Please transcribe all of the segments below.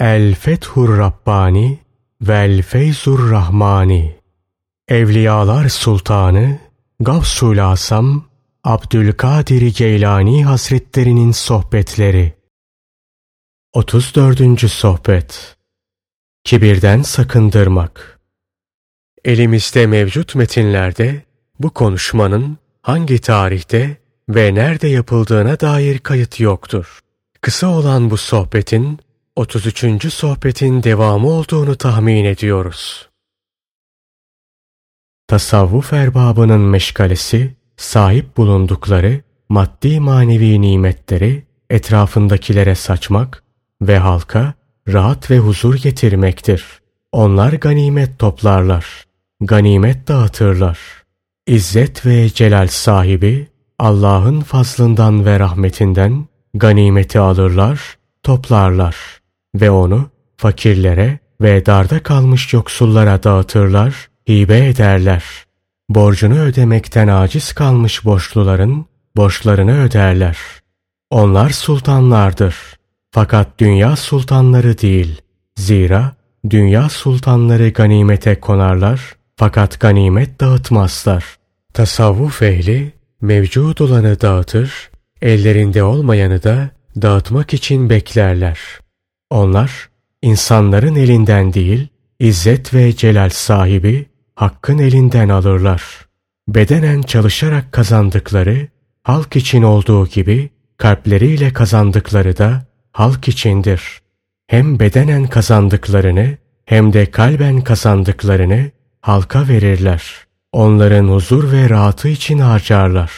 El Fethur Rabbani Vel Feyzur Rahmani Evliyalar Sultanı Gavsul Asam Abdülkadir Geylani Hazretlerinin Sohbetleri 34. Sohbet Kibirden sakındırmak Elimizde mevcut metinlerde bu konuşmanın hangi tarihte ve nerede yapıldığına dair kayıt yoktur. Kısa olan bu sohbetin 33. sohbetin devamı olduğunu tahmin ediyoruz. Tasavvuf erbabının meşgalesi, sahip bulundukları maddi manevi nimetleri etrafındakilere saçmak ve halka rahat ve huzur getirmektir. Onlar ganimet toplarlar, ganimet dağıtırlar. İzzet ve celal sahibi Allah'ın fazlından ve rahmetinden ganimeti alırlar, toplarlar ve onu fakirlere ve darda kalmış yoksullara dağıtırlar, hibe ederler. Borcunu ödemekten aciz kalmış borçluların borçlarını öderler. Onlar sultanlardır. Fakat dünya sultanları değil. Zira dünya sultanları ganimete konarlar fakat ganimet dağıtmazlar. Tasavvuf ehli mevcud olanı dağıtır, ellerinde olmayanı da dağıtmak için beklerler. Onlar insanların elinden değil, izzet ve celal sahibi hakkın elinden alırlar. Bedenen çalışarak kazandıkları, halk için olduğu gibi kalpleriyle kazandıkları da halk içindir. Hem bedenen kazandıklarını hem de kalben kazandıklarını halka verirler. Onların huzur ve rahatı için harcarlar.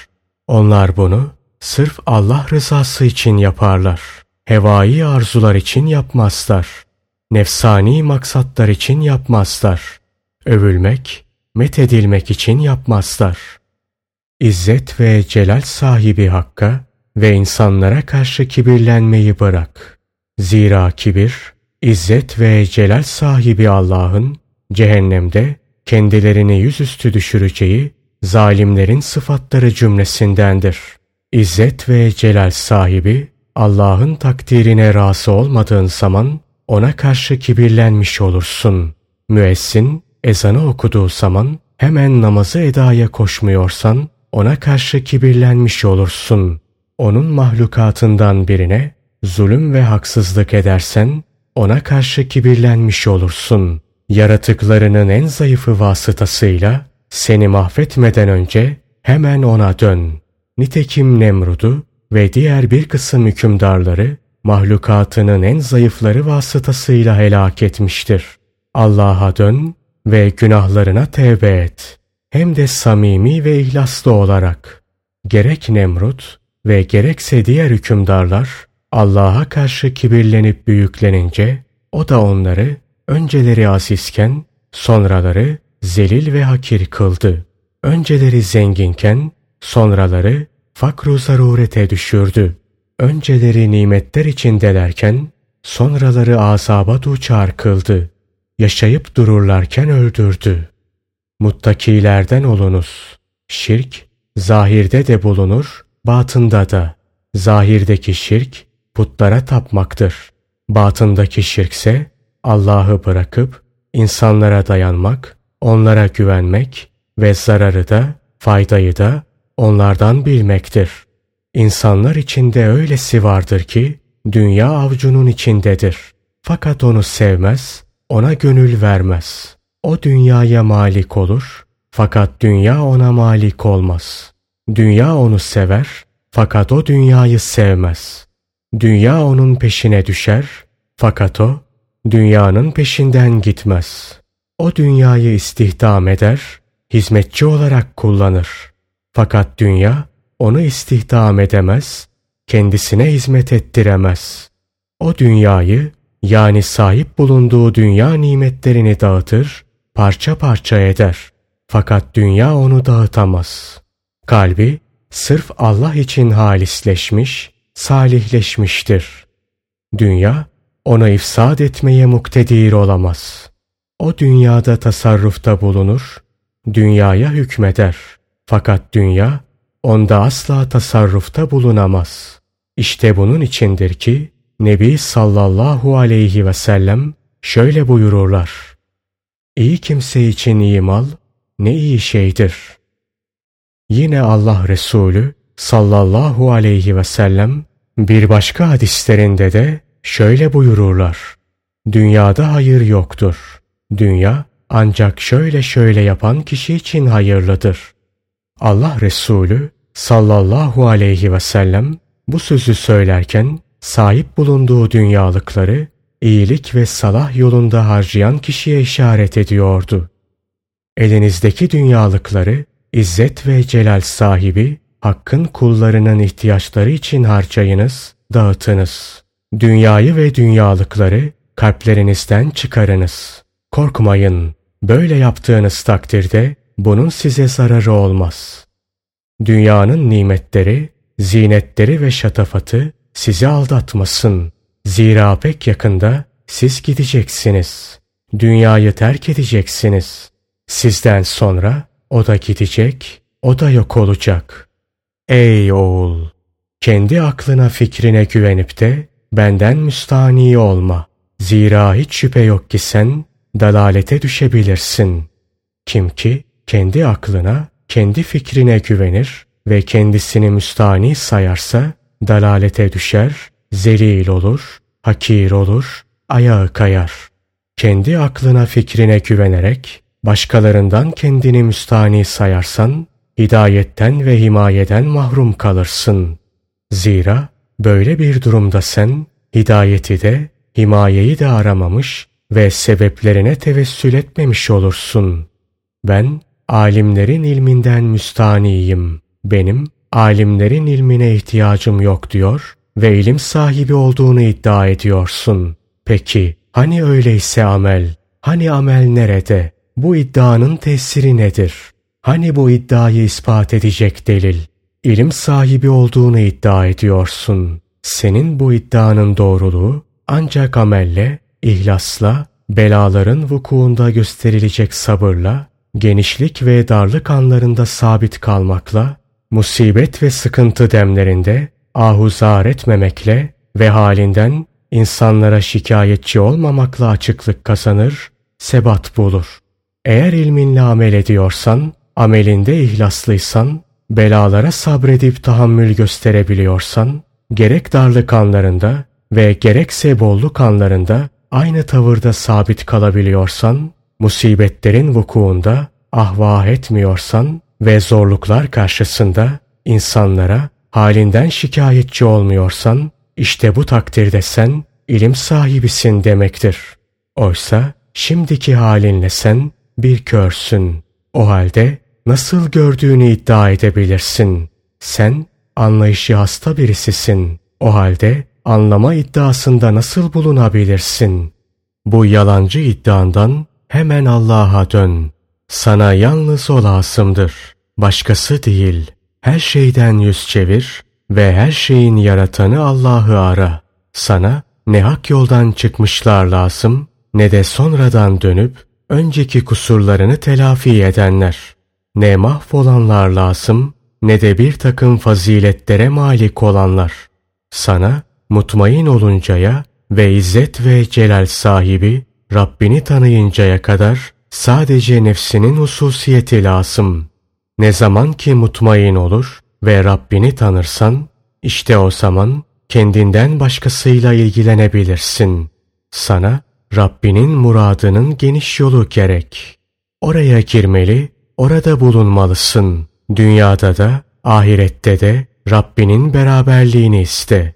Onlar bunu sırf Allah rızası için yaparlar. Hevai arzular için yapmazlar. Nefsani maksatlar için yapmazlar. Övülmek, methedilmek için yapmazlar. İzzet ve celal sahibi Hakk'a ve insanlara karşı kibirlenmeyi bırak. Zira kibir, İzzet ve celal sahibi Allah'ın cehennemde kendilerini yüzüstü düşüreceği zalimlerin sıfatları cümlesindendir. İzzet ve celal sahibi Allah'ın takdirine razı olmadığın zaman ona karşı kibirlenmiş olursun. Müessin ezanı okuduğu zaman hemen namazı edaya koşmuyorsan ona karşı kibirlenmiş olursun. Onun mahlukatından birine zulüm ve haksızlık edersen ona karşı kibirlenmiş olursun. Yaratıklarının en zayıfı vasıtasıyla seni mahvetmeden önce hemen ona dön. Nitekim Nemrud'u ve diğer bir kısım hükümdarları mahlukatının en zayıfları vasıtasıyla helak etmiştir. Allah'a dön ve günahlarına tevbe et. Hem de samimi ve ihlaslı olarak. Gerek Nemrut ve gerekse diğer hükümdarlar Allah'a karşı kibirlenip büyüklenince o da onları önceleri azizken sonraları zelil ve hakir kıldı. Önceleri zenginken sonraları fakru zarurete düşürdü. Önceleri nimetler içindelerken sonraları azaba duçar kıldı. Yaşayıp dururlarken öldürdü. Muttakilerden olunuz. Şirk, zahirde de bulunur, batında da. Zahirdeki şirk, putlara tapmaktır. Batındaki şirkse, Allah'ı bırakıp, insanlara dayanmak, onlara güvenmek ve zararı da, faydayı da onlardan bilmektir. İnsanlar içinde öylesi vardır ki, dünya avcunun içindedir. Fakat onu sevmez, ona gönül vermez. O dünyaya malik olur, fakat dünya ona malik olmaz. Dünya onu sever, fakat o dünyayı sevmez. Dünya onun peşine düşer, fakat o dünyanın peşinden gitmez. O dünyayı istihdam eder, hizmetçi olarak kullanır. Fakat dünya onu istihdam edemez, kendisine hizmet ettiremez. O dünyayı yani sahip bulunduğu dünya nimetlerini dağıtır, parça parça eder. Fakat dünya onu dağıtamaz. Kalbi sırf Allah için halisleşmiş, salihleşmiştir. Dünya ona ifsad etmeye muktedir olamaz. O dünyada tasarrufta bulunur, dünyaya hükmeder. Fakat dünya onda asla tasarrufta bulunamaz. İşte bunun içindir ki Nebi sallallahu aleyhi ve sellem şöyle buyururlar. İyi kimse için iyi mal ne iyi şeydir. Yine Allah Resulü sallallahu aleyhi ve sellem bir başka hadislerinde de şöyle buyururlar. Dünyada hayır yoktur. Dünya ancak şöyle şöyle yapan kişi için hayırlıdır. Allah Resulü sallallahu aleyhi ve sellem bu sözü söylerken sahip bulunduğu dünyalıkları iyilik ve salah yolunda harcayan kişiye işaret ediyordu. Elinizdeki dünyalıkları izzet ve celal sahibi Hakk'ın kullarının ihtiyaçları için harcayınız, dağıtınız. Dünyayı ve dünyalıkları kalplerinizden çıkarınız. Korkmayın. Böyle yaptığınız takdirde bunun size zararı olmaz. Dünyanın nimetleri, zinetleri ve şatafatı sizi aldatmasın. Zira pek yakında siz gideceksiniz. Dünyayı terk edeceksiniz. Sizden sonra o da gidecek, o da yok olacak. Ey oğul! Kendi aklına fikrine güvenip de benden müstani olma. Zira hiç şüphe yok ki sen dalalete düşebilirsin. Kim ki kendi aklına, kendi fikrine güvenir ve kendisini müstani sayarsa dalalete düşer, zelil olur, hakir olur, ayağı kayar. Kendi aklına fikrine güvenerek başkalarından kendini müstani sayarsan hidayetten ve himayeden mahrum kalırsın. Zira böyle bir durumda sen hidayeti de himayeyi de aramamış ve sebeplerine tevessül etmemiş olursun. Ben alimlerin ilminden müstaniyim. Benim alimlerin ilmine ihtiyacım yok diyor ve ilim sahibi olduğunu iddia ediyorsun. Peki hani öyleyse amel? Hani amel nerede? Bu iddianın tesiri nedir? Hani bu iddiayı ispat edecek delil? İlim sahibi olduğunu iddia ediyorsun. Senin bu iddianın doğruluğu ancak amelle, ihlasla, belaların vukuunda gösterilecek sabırla, genişlik ve darlık anlarında sabit kalmakla, musibet ve sıkıntı demlerinde ahuzar etmemekle ve halinden insanlara şikayetçi olmamakla açıklık kazanır, sebat bulur. Eğer ilminle amel ediyorsan, amelinde ihlaslıysan, belalara sabredip tahammül gösterebiliyorsan, gerek darlık anlarında ve gerekse bolluk anlarında aynı tavırda sabit kalabiliyorsan, musibetlerin vukuunda ahvah etmiyorsan ve zorluklar karşısında insanlara halinden şikayetçi olmuyorsan, işte bu takdirde sen ilim sahibisin demektir. Oysa şimdiki halinle sen bir körsün. O halde nasıl gördüğünü iddia edebilirsin. Sen anlayışı hasta birisisin. O halde anlama iddiasında nasıl bulunabilirsin? Bu yalancı iddiandan hemen Allah'a dön. Sana yalnız o lazımdır. Başkası değil. Her şeyden yüz çevir ve her şeyin yaratanı Allah'ı ara. Sana ne hak yoldan çıkmışlar lazım ne de sonradan dönüp önceki kusurlarını telafi edenler. Ne mahvolanlar lazım ne de bir takım faziletlere malik olanlar. Sana mutmain oluncaya ve izzet ve celal sahibi Rabbini tanıyıncaya kadar sadece nefsinin hususiyeti lazım. Ne zaman ki mutmain olur ve Rabbini tanırsan, işte o zaman kendinden başkasıyla ilgilenebilirsin. Sana Rabbinin muradının geniş yolu gerek. Oraya girmeli, orada bulunmalısın. Dünyada da, ahirette de Rabbinin beraberliğini iste.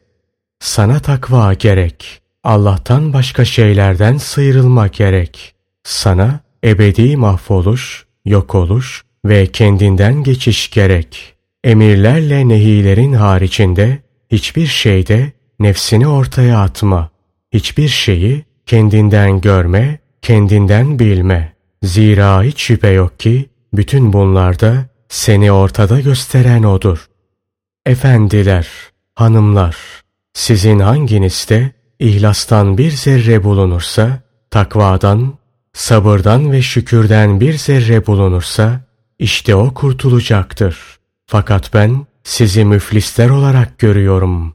Sana takva gerek. Allah'tan başka şeylerden sıyrılma gerek. Sana ebedi mahvoluş, yok oluş ve kendinden geçiş gerek. Emirlerle nehilerin haricinde hiçbir şeyde nefsini ortaya atma. Hiçbir şeyi kendinden görme, kendinden bilme. Zira hiç şüphe yok ki bütün bunlarda seni ortada gösteren odur. Efendiler, hanımlar, sizin hanginizde ihlastan bir zerre bulunursa, takvadan, sabırdan ve şükürden bir zerre bulunursa, işte o kurtulacaktır. Fakat ben sizi müflisler olarak görüyorum.